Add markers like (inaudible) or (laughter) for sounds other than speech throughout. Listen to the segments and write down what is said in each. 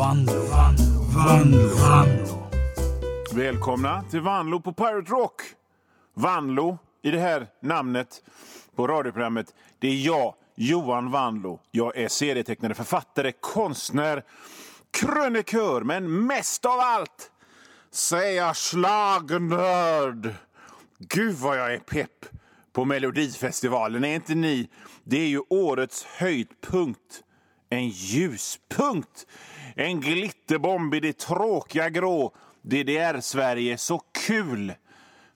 Vanlo, Vanlo, Vanlo, Vanlo. Välkomna till Vanlo på Pirate Rock. Vanlo i det här namnet på radioprogrammet, det är jag, Johan Vanlo. Jag är serietecknare, författare, konstnär, krönikör, men mest av allt så är jag schlagernörd. Gud vad jag är pepp på Melodifestivalen, är inte ni? Det är ju årets höjdpunkt. En ljuspunkt. En glitterbomb i det tråkiga grå DDR-Sverige. Så kul!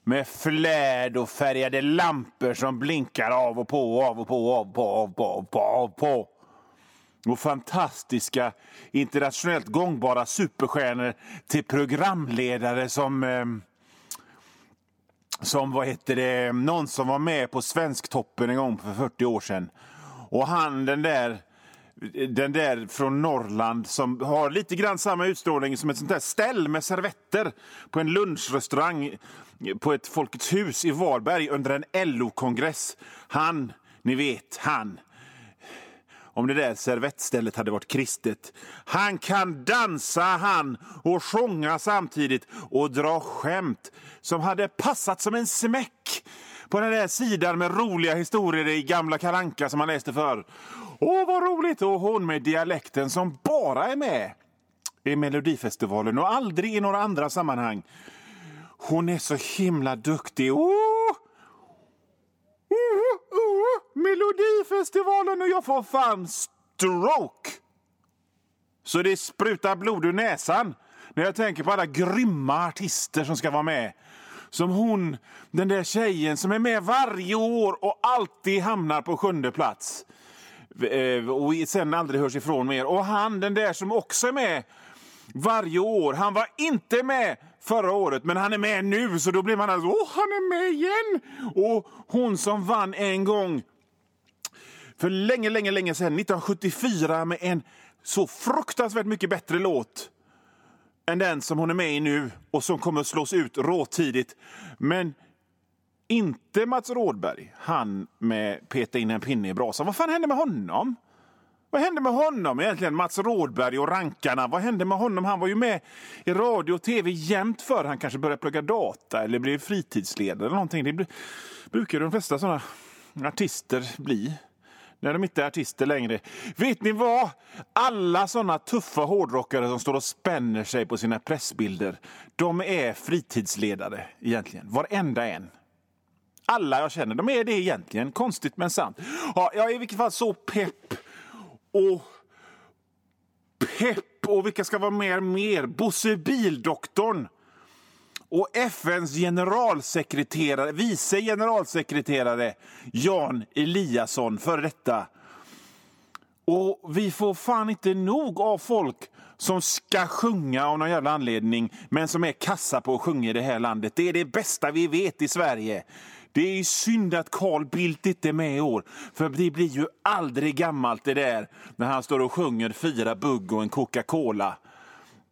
Med flärd och färgade lampor som blinkar av och på, av och på, av och på, av och på, av och på, av och på. Och fantastiska, internationellt gångbara superstjärnor till programledare som... Eh, som vad heter det, någon som var med på Svensktoppen en gång för 40 år sedan. Och han den där den där från Norrland som har lite grann samma utstrålning som ett sånt där ställ med servetter på en lunchrestaurang på ett Folkets hus i Varberg under en LO-kongress. Han, ni vet, han. Om det där servettstället hade varit kristet. Han kan dansa han och sjunga samtidigt och dra skämt som hade passat som en smäck på den där sidan med roliga historier i gamla kalanka som man läste för. Åh, vad roligt! Och hon med dialekten som bara är med i Melodifestivalen och aldrig i några andra sammanhang. Hon är så himla duktig. Åh! Åh, åh, Melodifestivalen och jag får fan stroke! Så det sprutar blod ur näsan när jag tänker på alla grymma artister som ska vara med. Som hon, den där tjejen som är med varje år och alltid hamnar på sjunde plats. Eh, och sen aldrig hörs ifrån mer. Och han, den där som också är med varje år. Han var inte med förra året, men han är med nu. Så då blir man alltså, åh, han är med igen! Och hon som vann en gång för länge, länge, länge sedan, 1974, med en så fruktansvärt mycket bättre låt än den som hon är med i nu och som kommer att slås ut råtidigt. Men inte Mats Rådberg, han med peta in en pinne i brasan. Vad fan hände med honom? Vad hände med honom egentligen? Mats Rådberg och rankarna. Vad hände med honom? Han var ju med i radio och tv jämt för Han kanske började plugga data eller blev fritidsledare eller någonting. Det brukar de flesta sådana artister bli när de inte är artister längre. Vet ni vad? Alla såna tuffa hårdrockare som står och spänner sig på sina pressbilder, de är fritidsledare egentligen. Varenda en. Alla jag känner, de är det egentligen. Konstigt men sant. Ja, jag är i vilket fall så pepp. Och pepp och vilka ska vara med mer? Bosse Bildoktorn och FNs generalsekreterare, vice generalsekreterare Jan Eliasson, för detta. Och vi får fan inte nog av folk som ska sjunga av någon jävla anledning men som är kassa på att sjunga i det här landet. Det är det bästa vi vet i Sverige. Det är synd att Carl Bildt inte är med i år, för det blir ju aldrig gammalt det där när han står och sjunger fyra bugg och en Coca-Cola.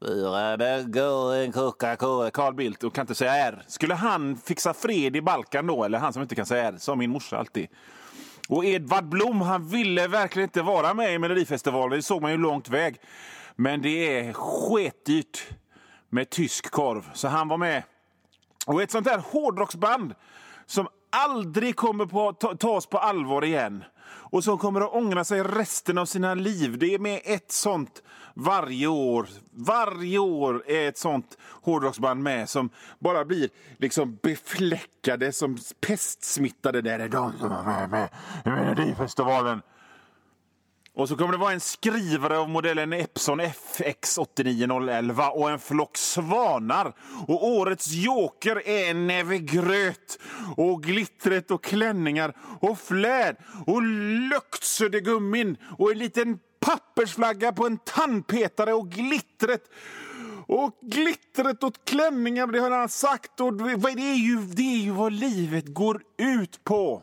Fyra bugg och en Coca-Cola. Carl Bildt och kan inte säga R. Skulle han fixa fred i Balkan då, eller han som inte kan säga R, som min morsa alltid. Och Edvard Blom, han ville verkligen inte vara med i Melodifestivalen, det såg man ju långt väg. Men det är sketdyrt med tysk korv, så han var med. Och ett sånt där hårdrocksband som aldrig kommer på, ta, tas på allvar igen och som kommer att ångra sig resten av sina liv. Det är med ett sånt varje år. Varje år är ett sånt hårdrocksband med som bara blir liksom befläckade som pestsmittade. Där är de som var med, med i Melodifestivalen. Och så kommer det vara en skrivare av modellen Epson FX 89011 och en flock svanar. Och årets joker är en näve gröt och glittret och klänningar och flärd och löktsuddegummin och en liten pappersflagga på en tandpetare och glittret och glittret och klänningar, det har han sagt. Och det, är ju, det är ju vad livet går ut på.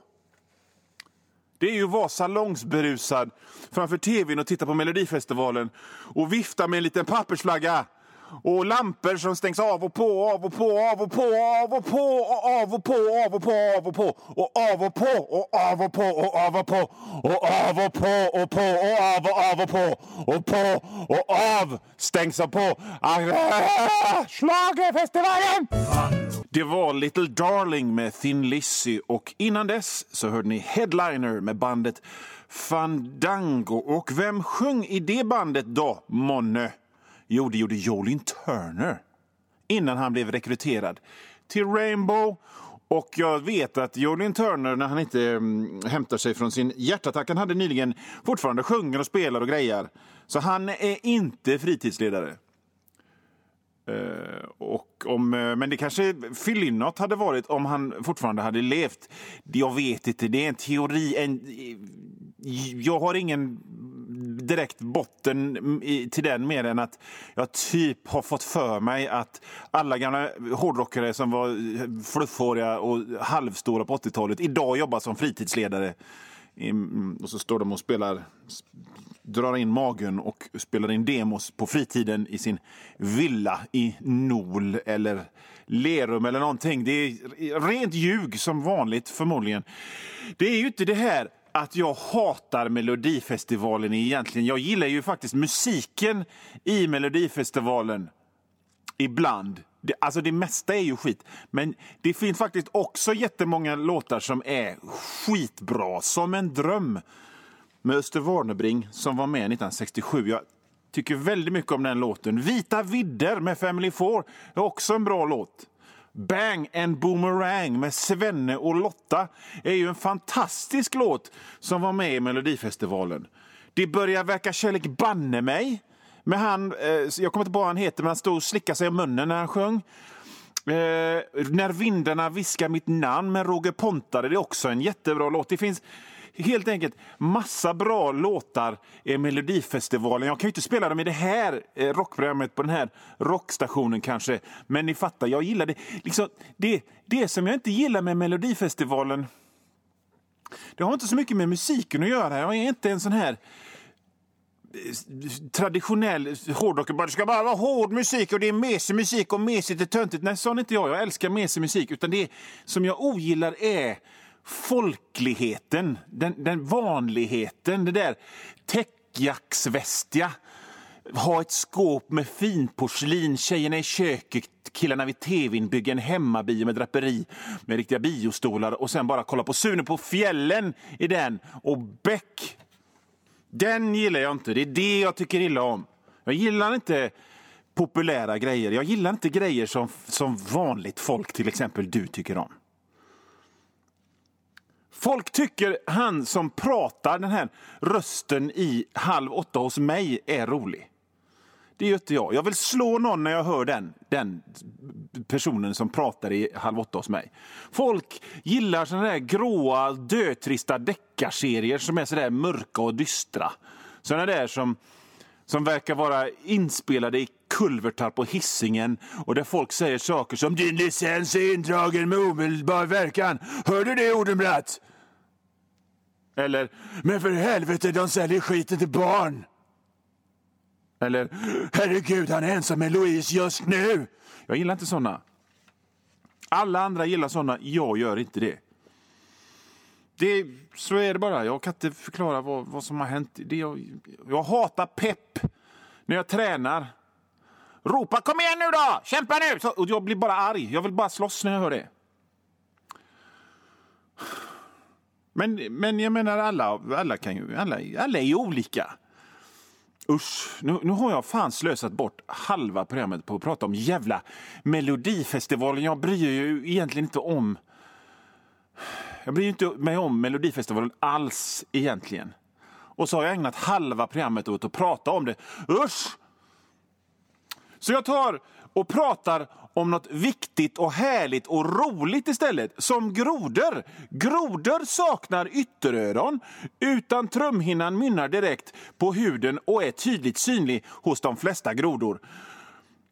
Det är ju att vara salongsberusad framför tvn och titta på Melodifestivalen och vifta med en liten pappersflagga Och lampor som stängs av och på, av och på, av och på, av och på, och av och på, av och på, av och på, och av och på, och av och på, och av och på, och av och på, och på, och av och av och på, och på, och av, stängs av på. Schlagerfestivalen! Det var Little Darling med Thin Lizzy och innan dess så hörde ni Headliner med bandet Fandango. Och vem sjöng i det bandet då, månne? Jo, det gjorde Jolin Turner innan han blev rekryterad till Rainbow. Och jag vet att Jolin Turner, när han inte mm, hämtar sig från sin hjärtattack han hade nyligen, fortfarande sjunger och spelar och grejer. Så han är inte fritidsledare. Eh, och om, eh, men det kanske Phil hade varit om han fortfarande hade levt. Jag vet inte, det är en teori. En, jag har ingen direkt botten till den mer än att jag typ har fått för mig att alla gamla hårdrockare som var fluffhåriga och halvstora på 80-talet idag jobbar som fritidsledare. Och så står de och spelar drar in magen och spelar in demos på fritiden i sin villa i Nol eller Lerum eller någonting. Det är rent ljug som vanligt förmodligen. Det är ju inte det här att jag hatar Melodifestivalen egentligen. Jag gillar ju faktiskt musiken i Melodifestivalen ibland. Det, alltså det mesta är ju skit, men det finns faktiskt också jättemånga låtar som är skitbra, som en dröm med Öster Warnerbring som var med 1967. Jag tycker väldigt mycket om den låten. Vita vidder med Family Four är också en bra låt. Bang and Boomerang med Svenne och Lotta är ju en fantastisk låt som var med i Melodifestivalen. Det börjar verka kärlek banne mig. Med han, eh, jag kommer inte på vad han heter, men han stod och slickade sig i munnen när han sjöng. Eh, när vindarna viskar mitt namn med Roger Pontare, det är också en jättebra låt. Det finns helt enkelt massa bra låtar i Melodifestivalen. Jag kan ju inte spela dem i det här eh, rockprogrammet på den här rockstationen kanske, men ni fattar, jag gillar det. Liksom, det, det som jag inte gillar med Melodifestivalen, det har inte så mycket med musiken att göra. Jag är inte en sån här eh, traditionell hårdrockare. Det ska bara vara hård musik och det är mesig musik och mesigt är töntigt. Nej, sån är inte jag. Jag älskar mesig musik. Utan det som jag ogillar är folkligheten, den, den vanligheten, det där täckjacksvästiga. Ha ett skåp med finporslin, tjejerna i köket, killarna vid tvn, bygga en hemmabio med draperi med riktiga biostolar och sen bara kolla på Sune på fjällen i den. Och Beck, den gillar jag inte. Det är det jag tycker illa om. Jag gillar inte populära grejer. Jag gillar inte grejer som, som vanligt folk, till exempel du, tycker om. Folk tycker han som pratar, den här rösten i Halv åtta hos mig, är rolig. Det gör inte jag. Jag vill slå någon när jag hör den, den personen som pratar i Halv åtta hos mig. Folk gillar såna där gråa, dötrista deckarserier som är så där mörka och dystra. Såna där som, som verkar vara inspelade i kulvertar på hissingen och där folk säger saker som “Din licens är indragen med omedelbar verkan”. Hör du det, Odenbratt? Eller “Men för helvete, de säljer skiten till barn”. Eller “Herregud, han är ensam med Louise just nu”. Jag gillar inte såna. Alla andra gillar såna, jag gör inte det. det så är det bara. Jag kan inte förklara vad, vad som har hänt. Det, jag, jag hatar pepp när jag tränar. Ropa kom igen nu då! Kämpa nu! Så, och jag blir bara arg. Jag vill bara slåss när jag hör det. Men, men jag menar, alla, alla, kan ju, alla, alla är ju olika. Usch, nu, nu har jag fan slösat bort halva programmet på att prata om jävla Melodifestivalen. Jag bryr ju egentligen inte om... Jag bryr inte mig om Melodifestivalen alls egentligen. Och så har jag ägnat halva programmet åt att prata om det. Usch! Så jag tar och pratar om något viktigt och härligt och roligt istället. Som grodor. Grodor saknar ytteröron, utan trumhinnan mynnar direkt på huden och är tydligt synlig hos de flesta grodor.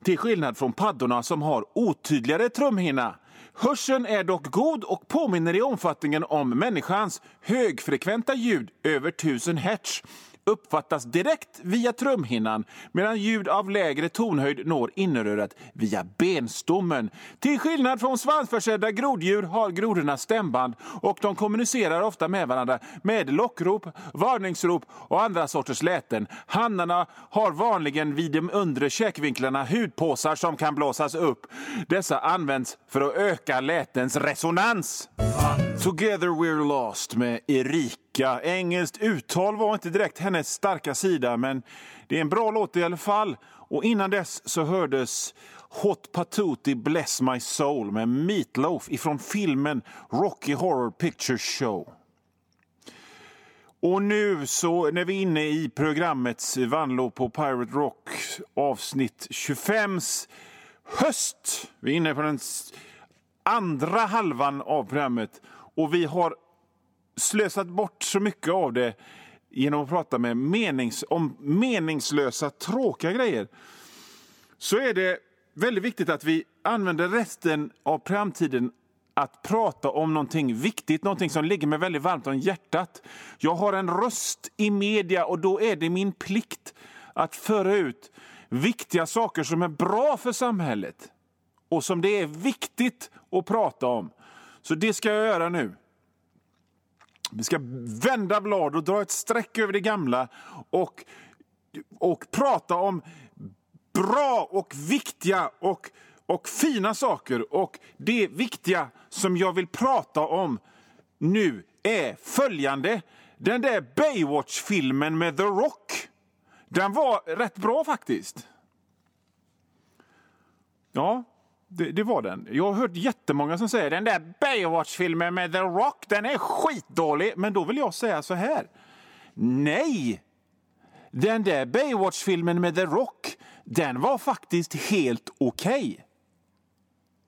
Till skillnad från paddorna som har otydligare trumhinna. Hörseln är dock god och påminner i omfattningen om människans högfrekventa ljud över 1000 hertz uppfattas direkt via trumhinnan medan ljud av lägre tonhöjd når innerörat via benstommen. Till skillnad från svansförsedda groddjur har grodorna stämband och de kommunicerar ofta med varandra med lockrop, varningsrop och andra sorters läten. Hannarna har vanligen vid de undre käkvinklarna hudpåsar som kan blåsas upp. Dessa används för att öka lätens resonans. Together We're Lost med Erika. Engelskt uttal var inte direkt hennes starka sida, men det är en bra låt i alla fall. Och innan dess så hördes Hot Patootie Bless My Soul med Meatloaf ifrån filmen Rocky Horror Picture Show. Och nu så när vi är inne i programmets Vanlo på Pirate Rock avsnitt 25 höst. Vi är inne på den andra halvan av programmet och vi har slösat bort så mycket av det genom att prata med menings, om meningslösa, tråkiga grejer. Så är det väldigt viktigt att vi använder resten av programtiden att prata om någonting viktigt, någonting som ligger mig väldigt varmt om hjärtat. Jag har en röst i media och då är det min plikt att föra ut viktiga saker som är bra för samhället och som det är viktigt att prata om. Så det ska jag göra nu. Vi ska vända blad och dra ett streck över det gamla och, och prata om bra och viktiga och, och fina saker. Och det viktiga som jag vill prata om nu är följande. Den där Baywatch-filmen med The Rock, den var rätt bra faktiskt. Ja, det, det, var den. Jag har hört jättemånga som säger den där Baywatch-filmen med The Rock, den är skitdålig. Men då vill jag säga så här. Nej! Den där Baywatch-filmen med The Rock, den var faktiskt helt okej. Okay.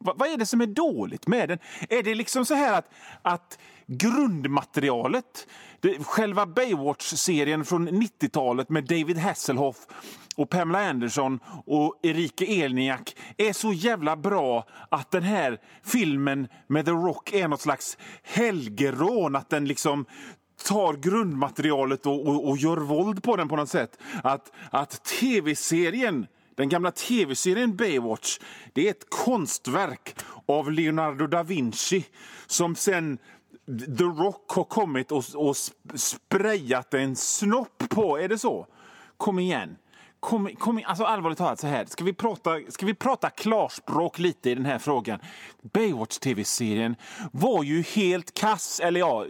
Va, vad är det som är dåligt med den? Är det liksom så här att, att grundmaterialet, det, själva Baywatch-serien från 90-talet med David Hasselhoff och Pamela Anderson och Erika Elniak är så jävla bra att den här filmen med The Rock är något slags helgerån. Att den liksom tar grundmaterialet och, och, och gör våld på den på något sätt. Att, att tv-serien den gamla tv-serien Baywatch det är ett konstverk av Leonardo da Vinci som sen The Rock har kommit och, och sprayat en snopp på. Är det så? Kom igen. Kom, kom, alltså allvarligt talat, så här. Ska vi, prata, ska vi prata klarspråk lite i den här frågan? Baywatch-tv-serien var ju helt kass, eller ja,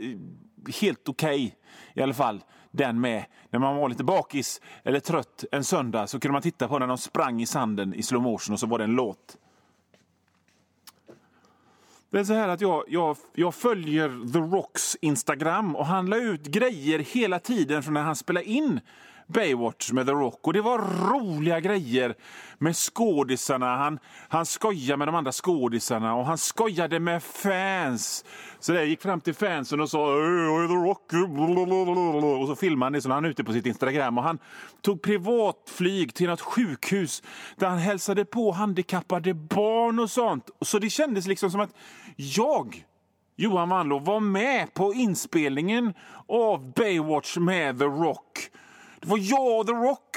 helt okej okay, i alla fall. Den med. När man var lite bakis eller trött en söndag så kunde man titta på när de sprang i sanden i slow motion och så var det en låt. Det är så här att jag, jag, jag följer The Rocks Instagram och han la ut grejer hela tiden från när han spelade in Baywatch med The Rock. Och Det var roliga grejer med skådisarna. Han, han skojade med de andra skådisarna och han skojade med fans. Så jag gick fram till fansen och sa The Rock. Och så filmade han det så han ute på sitt Instagram. Och han tog privatflyg till något sjukhus där han hälsade på handikappade barn och sånt. Så det kändes liksom som att jag Johan Wanlå var med på inspelningen av Baywatch med The Rock. Det var jag och The Rock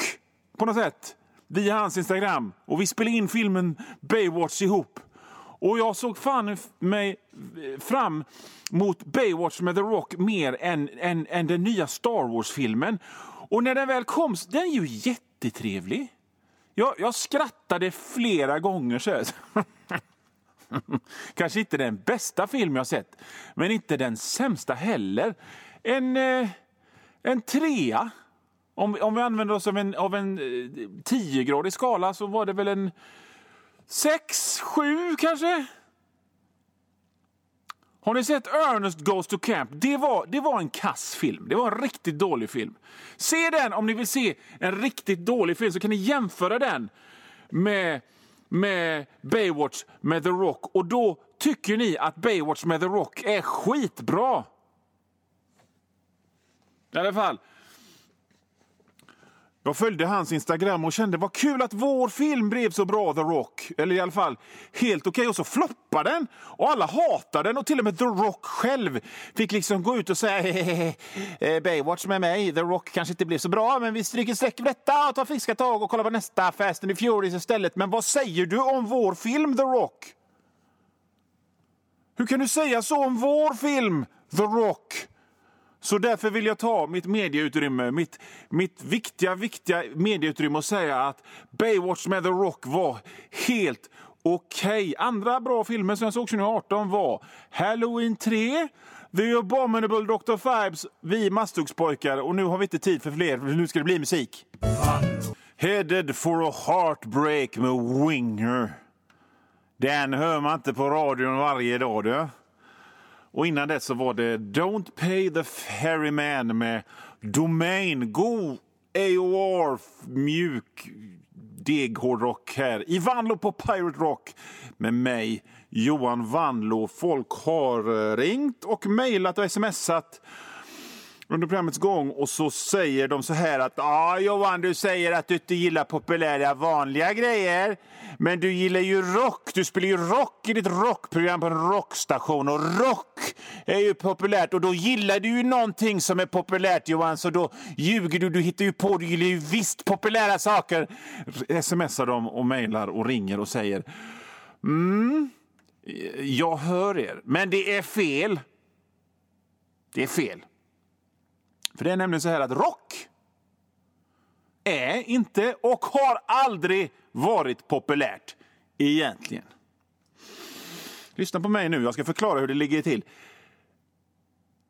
på något sätt via hans Instagram. Och vi spelade in filmen Baywatch ihop. Och jag såg fan mig fram mot Baywatch med The Rock mer än, än, än den nya Star Wars-filmen. Och när den väl kom, den är ju jättetrevlig. Jag, jag skrattade flera gånger. Så (laughs) Kanske inte den bästa film jag sett, men inte den sämsta heller. En, eh, en trea om, om vi använder oss av en, av en eh, 10-gradig skala så var det väl en 6, 7 kanske? Har ni sett Ernest Goes to Camp? Det var, det var en kass film. Det var en riktigt dålig film. Se den om ni vill se en riktigt dålig film så kan ni jämföra den med, med Baywatch med The Rock. Och då tycker ni att Baywatch med The Rock är skitbra. I alla fall. Jag följde hans Instagram och kände vad kul att vår film blev så bra, The Rock. Eller i alla fall helt okej. Okay. Och så floppade den och alla hatade den och till och med The Rock själv fick liksom gå ut och säga hehehe, eh, Baywatch med mig. The Rock kanske inte blev så bra, men vi stryker streck för detta och tar friska tag och kollar på nästa Fast and the Furious istället. Men vad säger du om vår film The Rock? Hur kan du säga så om vår film The Rock? Så därför vill jag ta mitt medieutrymme, mitt, mitt viktiga, viktiga medieutrymme och säga att Baywatch med The Rock var helt okej. Okay. Andra bra filmer som jag såg 2018 var Halloween 3, The Abominable Dr. Fibes, Vi Masthuggspojkar och nu har vi inte tid för fler, för nu ska det bli musik. Headed for a Heartbreak med Winger. Den hör man inte på radion varje dag. Du. Och innan det så var det Don't pay the ferryman med Domain. God AOR, mjuk deghårdrock här. I Vanlo på Pirate Rock med mig, Johan Vanlo. Folk har eh, ringt och mejlat och smsat under programmets gång och så säger de så här att ja Johan du säger att du inte gillar populära vanliga grejer men du gillar ju rock. Du spelar ju rock i ditt rockprogram på en rockstation och rock är ju populärt och då gillar du ju någonting som är populärt Johan så då ljuger du. Du hittar ju på, du gillar ju visst populära saker. Smsar de och mejlar och ringer och säger mm, jag hör er men det är fel. Det är fel. För det är nämligen så här att rock är inte och har aldrig varit populärt egentligen. Lyssna på mig nu, jag ska förklara hur det ligger till.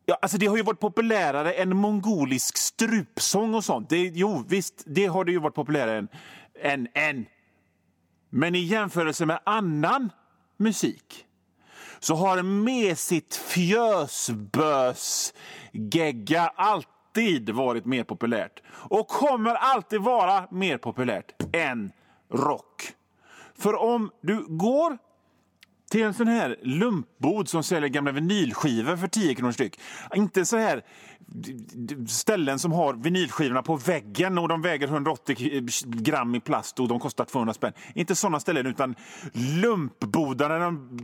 Ja, alltså det har ju varit populärare än mongolisk strupsång och sånt. Det, jo, visst, det har det ju varit populärare än, än, än. Men i jämförelse med annan musik så har mesigt fjösbös-gegga allt alltid alltid varit mer populärt och kommer alltid vara mer populärt än rock. För om du går till en sån här lumpbod som säljer gamla vinylskivor för 10 kronor styck. Inte så här ställen som har vinylskivorna på väggen och de väger 180 gram i plast och de kostar 200 spänn. Inte såna ställen utan lumpbodar där de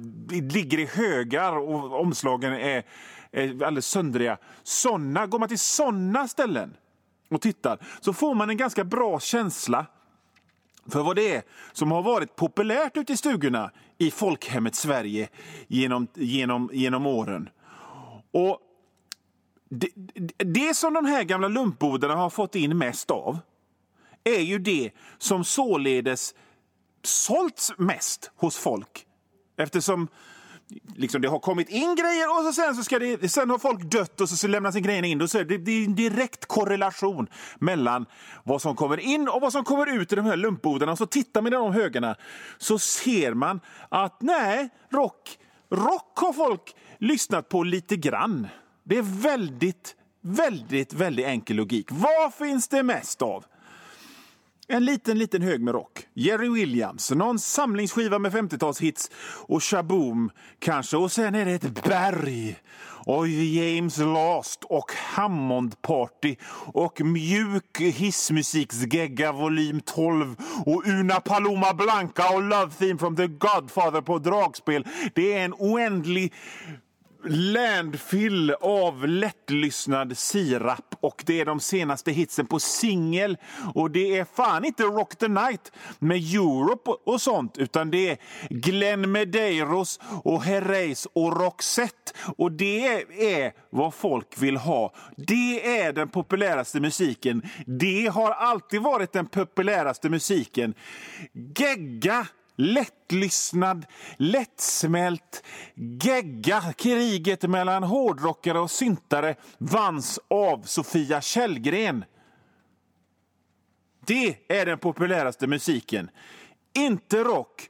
ligger i högar och omslagen är är alldeles söndriga. Såna, går man till såna ställen och tittar så får man en ganska bra känsla för vad det är som har varit populärt ute i stugorna i folkhemmet Sverige genom, genom, genom åren. Och det, det som de här gamla lumpbodarna har fått in mest av är ju det som således sålts mest hos folk. Eftersom liksom, det har kommit in grejer och så sen, så ska det, sen har folk dött och så, så lämnas grejerna in. Och så det, det är en direkt korrelation mellan vad som kommer in och vad som kommer ut i de här lumpbodarna. Och så tittar man i de högarna så ser man att nej, rock, rock har folk lyssnat på lite grann. Det är väldigt, väldigt, väldigt enkel logik. Vad finns det mest av? En liten, liten hög med rock. Jerry Williams, någon samlingsskiva med 50-talshits och Shaboom kanske. Och sen är det ett berg. Och James Last och Hammond Party och mjuk hissmusiksgegga volym 12 och Una Paloma Blanca och Love Theme from the Godfather på dragspel. Det är en oändlig landfill av lättlyssnad sirap och det är de senaste hitsen på singel. Och det är fan inte Rock the Night med Europe och sånt utan det är Glenn Medeiros och Herreys och Roxette. Och det är vad folk vill ha. Det är den populäraste musiken. Det har alltid varit den populäraste musiken. Gegga lättlyssnad, lättsmält gegga. Kriget mellan hårdrockare och syntare vanns av Sofia Källgren. Det är den populäraste musiken, inte rock.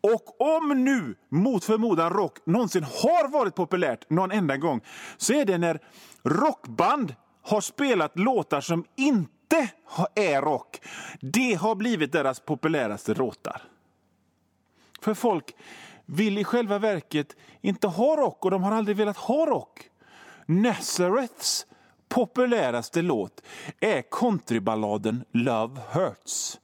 Och om nu, mot förmodan, rock någonsin har varit populärt någon enda gång så är det när rockband har spelat låtar som inte är rock. Det har blivit deras populäraste låtar. För folk vill i själva verket inte ha rock och de har aldrig velat ha rock. Nazareths populäraste låt är countryballaden Love Hurts.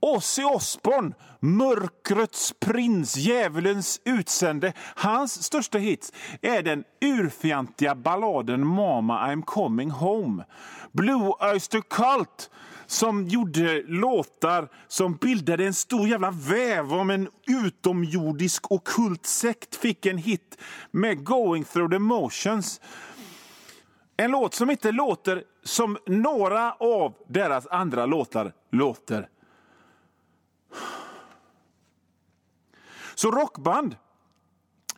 Ozzy Osbourne, mörkrets prins, djävulens utsände. Hans största hits är den urfjantiga balladen Mama I'm coming home. Blue Oyster Cult som gjorde låtar som bildade en stor jävla väv om en utomjordisk okult sekt fick en hit med Going through the motions. En låt som inte låter som några av deras andra låtar låter. Så rockband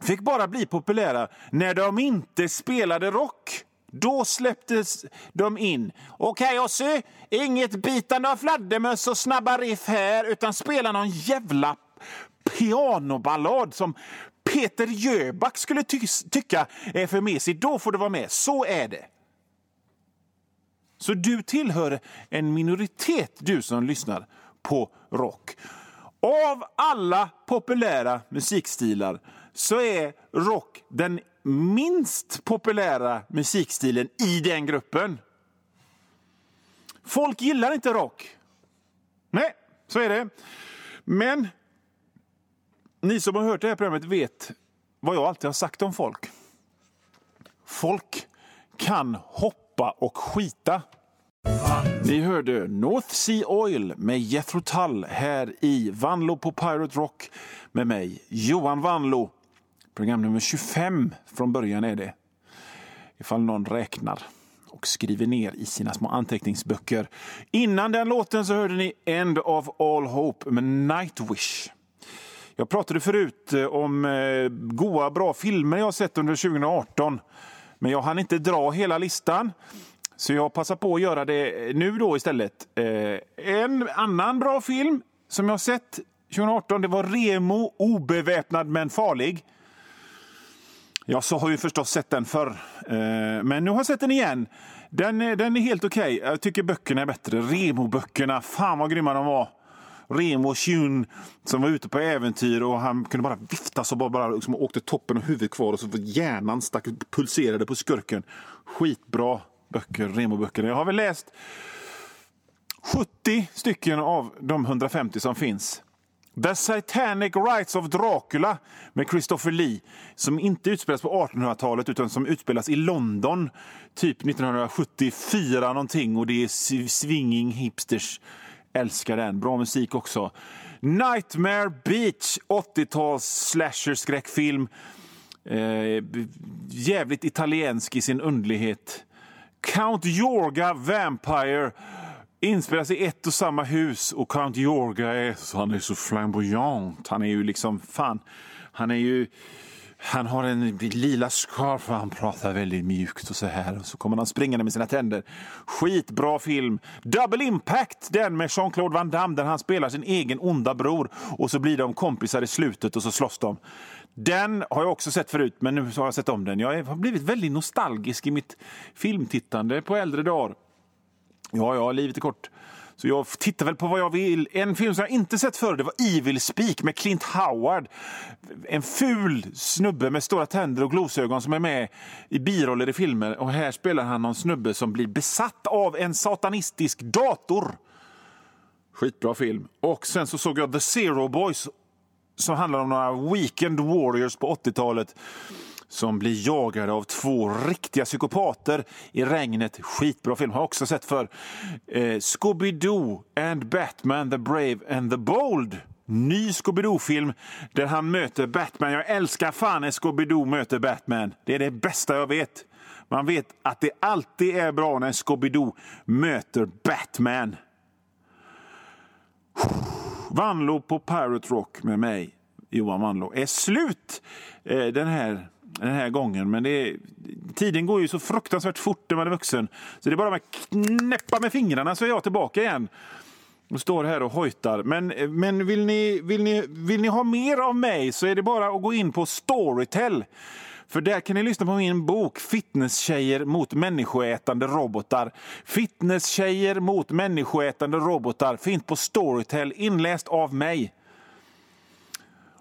fick bara bli populära när de inte spelade rock. Då släpptes de in. Okej, okay, Ossi, inget bitande av fladdermöss och snabba riff här utan spela någon jävla pianoballad som Peter Jöback skulle ty tycka är för mesig. Då får du vara med. Så är det. Så du tillhör en minoritet, du som lyssnar på rock. Av alla populära musikstilar så är rock den minst populära musikstilen i den gruppen. Folk gillar inte rock. Nej, så är det. Men ni som har hört det här programmet vet vad jag alltid har sagt om folk. Folk kan hoppa och skita. Ni hörde North Sea Oil med Jethro Tull här i Vanlo på Pirate Rock med mig, Johan Vanlo. Program nummer 25 från början är det. Ifall någon räknar och skriver ner i sina små anteckningsböcker. Innan den låten så hörde ni End of All Hope med Nightwish. Jag pratade förut eh, om eh, goa, bra filmer jag sett under 2018. Men jag hann inte dra hela listan. Så jag passar på att göra det eh, nu då istället. Eh, en annan bra film som jag sett 2018 det var Remo obeväpnad men farlig. Jag så har ju förstås sett den förr, eh, men nu har jag sett den igen. Den, eh, den är helt okej. Okay. Jag tycker böckerna är bättre. Remo-böckerna, fan vad grymma de var. Remo Shun som var ute på äventyr och han kunde bara vifta så bara, bara liksom åkte toppen och huvudet kvar och så hjärnan stack, pulserade på skurken. Skitbra böcker, Remo-böcker. Jag har väl läst 70 stycken av de 150 som finns. The Satanic Rites of Dracula med Christopher Lee som inte utspelas på 1800-talet utan som utspelas i London typ 1974 någonting och det är swinging hipsters. Älskar den. Bra musik också. Nightmare Beach, 80-tals slasher-skräckfilm. Eh, jävligt italiensk i sin undlighet. Count Yorga Vampire inspelas i ett och samma hus och Count Yorga är, han är så flamboyant. Han är ju liksom, fan, han är ju... Han har en lila scarf och han pratar väldigt mjukt och så här. Och så kommer han springande med sina tänder. Skitbra film. Double Impact, den med Jean-Claude Van Damme där han spelar sin egen onda bror och så blir de kompisar i slutet och så slåss de. Den har jag också sett förut, men nu har jag sett om den. Jag har blivit väldigt nostalgisk i mitt filmtittande på äldre dagar. Ja, ja, livet är kort. Så jag tittar väl på vad jag vill. En film som jag inte sett förr det var Evil Speak med Clint Howard. En ful snubbe med stora tänder och glosögon som är med i biroller i filmer. Och här spelar han någon snubbe som blir besatt av en satanistisk dator. Skitbra film. Och sen så såg jag The Zero Boys som handlar om några weekend warriors på 80-talet som blir jagade av två riktiga psykopater i regnet. Skitbra film, har jag också sett för. Eh, Scooby-Doo and Batman, the Brave and the Bold. Ny Scooby-Doo-film där han möter Batman. Jag älskar fan när Scooby-Doo möter Batman. Det är det bästa jag vet. Man vet att det alltid är bra när Scooby-Doo möter Batman. Vanlo på Pirate Rock med mig, Johan Vanlo, är slut eh, den, här, den här gången. Men det tiden går ju så fruktansvärt fort när man är vuxen. Så det är bara att knäppa med fingrarna så är jag tillbaka igen och står här och hojtar. Men, eh, men vill, ni, vill, ni, vill ni ha mer av mig så är det bara att gå in på Storytel. För där kan ni lyssna på min bok Fitnesstjejer mot människoätande robotar. Fitnesstjejer mot människoätande robotar finns på Storytel, inläst av mig.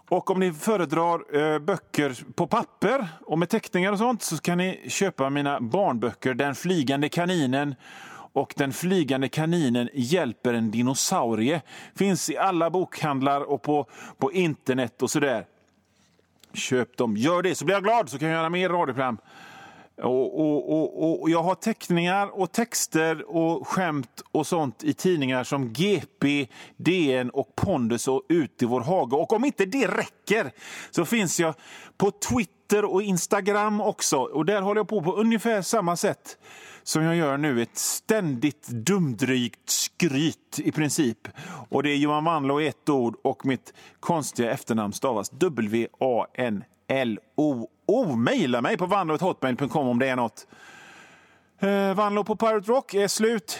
Och om ni föredrar eh, böcker på papper och med teckningar och sånt så kan ni köpa mina barnböcker Den flygande kaninen och Den flygande kaninen hjälper en dinosaurie. Finns i alla bokhandlar och på, på internet och sådär. Köp dem. Gör det så blir jag glad så kan jag göra mer radioprogram. Och, och, och, och, jag har teckningar och texter och skämt och sånt i tidningar som GP, DN och Pondus och Ut i vår hage. Och om inte det räcker så finns jag på Twitter och Instagram också. Och där håller jag på på ungefär samma sätt som jag gör nu. Ett ständigt dumdrygt skryt i princip. Och det är Johan Wanlo i ett ord och mitt konstiga efternamn stavas W-a-n-l-o-o. mejla mig på vanlo.hotmail.com om det är något. Eh, Vanlo på Pirate Rock är slut.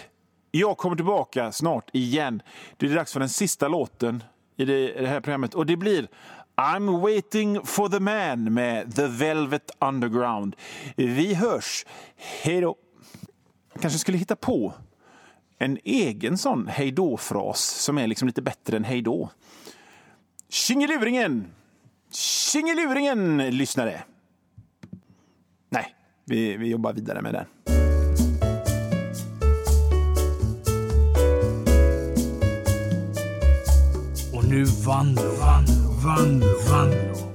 Jag kommer tillbaka snart igen. Det är dags för den sista låten i det, i det här programmet och det blir I'm waiting for the man med The Velvet Underground. Vi hörs. Hej då! Kanske skulle hitta på en egen sån hejdå-fras som är liksom lite bättre än hejdå. Tjingeluringen! Tjingeluringen, lyssnare! Nej, vi, vi jobbar vidare med den. Och nu Vanlo, Vanlo, Vanlo, Vanlo.